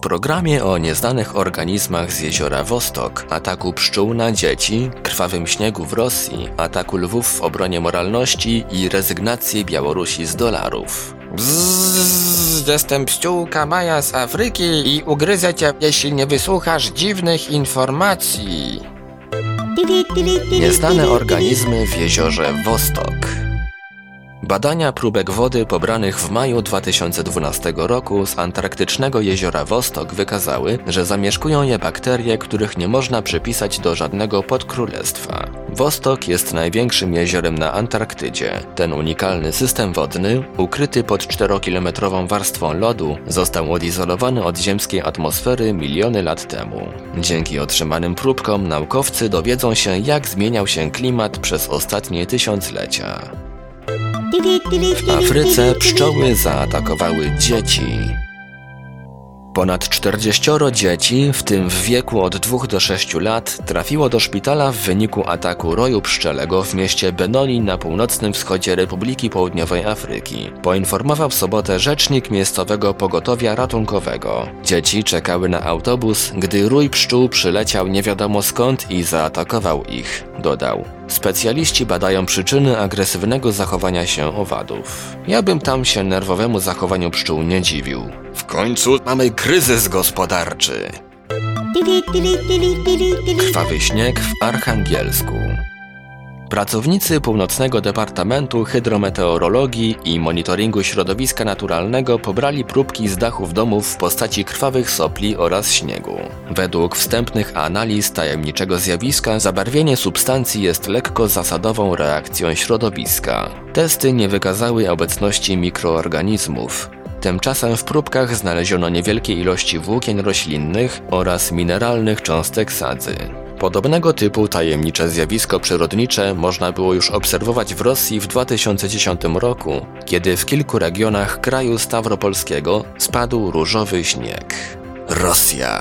W programie o nieznanych organizmach z jeziora Wostok, ataku pszczół na dzieci, krwawym śniegu w Rosji, ataku lwów w obronie moralności i rezygnacji Białorusi z dolarów. Bzzz, jestem pściółka Maja z Afryki i ugryzę cię, jeśli nie wysłuchasz dziwnych informacji. Nieznane organizmy w jeziorze Wostok. Badania próbek wody pobranych w maju 2012 roku z antarktycznego jeziora Wostok wykazały, że zamieszkują je bakterie, których nie można przypisać do żadnego podkrólestwa. Wostok jest największym jeziorem na Antarktydzie. Ten unikalny system wodny, ukryty pod 4-kilometrową warstwą lodu, został odizolowany od ziemskiej atmosfery miliony lat temu. Dzięki otrzymanym próbkom naukowcy dowiedzą się, jak zmieniał się klimat przez ostatnie tysiąclecia. W Afryce pszczoły zaatakowały dzieci. Ponad 40 dzieci, w tym w wieku od 2 do 6 lat, trafiło do szpitala w wyniku ataku roju pszczelego w mieście Benoni na północnym wschodzie Republiki Południowej Afryki. Poinformował w sobotę rzecznik miejscowego pogotowia ratunkowego. Dzieci czekały na autobus, gdy rój pszczół przyleciał nie wiadomo skąd i zaatakował ich, dodał. Specjaliści badają przyczyny agresywnego zachowania się owadów. Ja bym tam się nerwowemu zachowaniu pszczół nie dziwił. W końcu mamy kryzys gospodarczy. Krwawy śnieg w Archangelsku. Pracownicy Północnego Departamentu Hydrometeorologii i Monitoringu Środowiska Naturalnego pobrali próbki z dachów domów w postaci krwawych sopli oraz śniegu. Według wstępnych analiz tajemniczego zjawiska zabarwienie substancji jest lekko zasadową reakcją środowiska. Testy nie wykazały obecności mikroorganizmów. Tymczasem w próbkach znaleziono niewielkie ilości włókien roślinnych oraz mineralnych cząstek sadzy. Podobnego typu tajemnicze zjawisko przyrodnicze można było już obserwować w Rosji w 2010 roku, kiedy w kilku regionach kraju stawropolskiego spadł różowy śnieg. Rosja.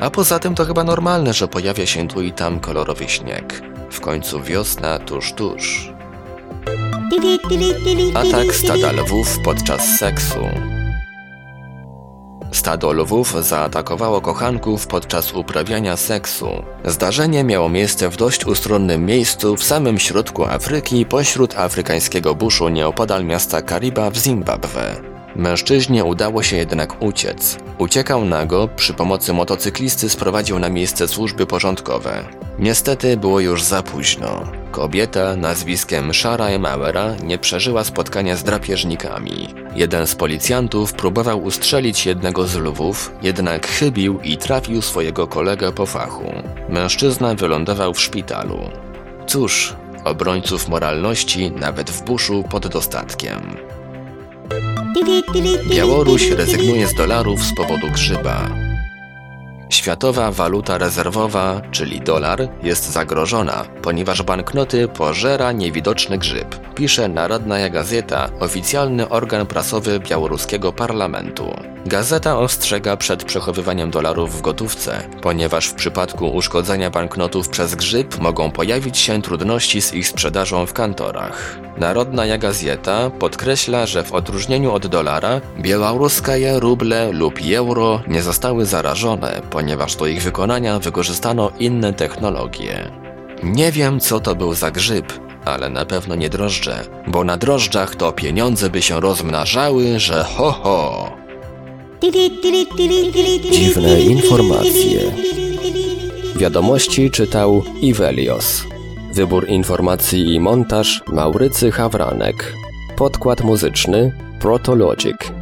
A poza tym to chyba normalne, że pojawia się tu i tam kolorowy śnieg. W końcu wiosna tuż tuż. Atak stada lwów podczas seksu. Stado lwów zaatakowało kochanków podczas uprawiania seksu. Zdarzenie miało miejsce w dość ustronnym miejscu w samym środku Afryki, pośród afrykańskiego buszu nieopodal miasta Kariba w Zimbabwe. Mężczyźnie udało się jednak uciec. Uciekał nago, przy pomocy motocyklisty sprowadził na miejsce służby porządkowe. Niestety było już za późno. Kobieta nazwiskiem Shara Mauera nie przeżyła spotkania z drapieżnikami. Jeden z policjantów próbował ustrzelić jednego z lwów, jednak chybił i trafił swojego kolegę po fachu. Mężczyzna wylądował w szpitalu. Cóż, obrońców moralności nawet w buszu pod dostatkiem. Białoruś rezygnuje z dolarów z powodu grzyba. Światowa waluta rezerwowa, czyli dolar, jest zagrożona, ponieważ banknoty pożera niewidoczny grzyb, pisze Narodna Gazeta, oficjalny organ prasowy białoruskiego parlamentu. Gazeta ostrzega przed przechowywaniem dolarów w gotówce, ponieważ w przypadku uszkodzenia banknotów przez grzyb mogą pojawić się trudności z ich sprzedażą w kantorach. Narodna Gazeta podkreśla, że w odróżnieniu od dolara, białoruskie ruble lub euro nie zostały zarażone, ponieważ do ich wykonania wykorzystano inne technologie. Nie wiem, co to był za grzyb, ale na pewno nie drożdże, bo na drożdżach to pieniądze by się rozmnażały, że ho ho. Dziwne informacje. Wiadomości czytał Ivelios. Wybór informacji i montaż Maurycy Hawranek. Podkład muzyczny Protologic.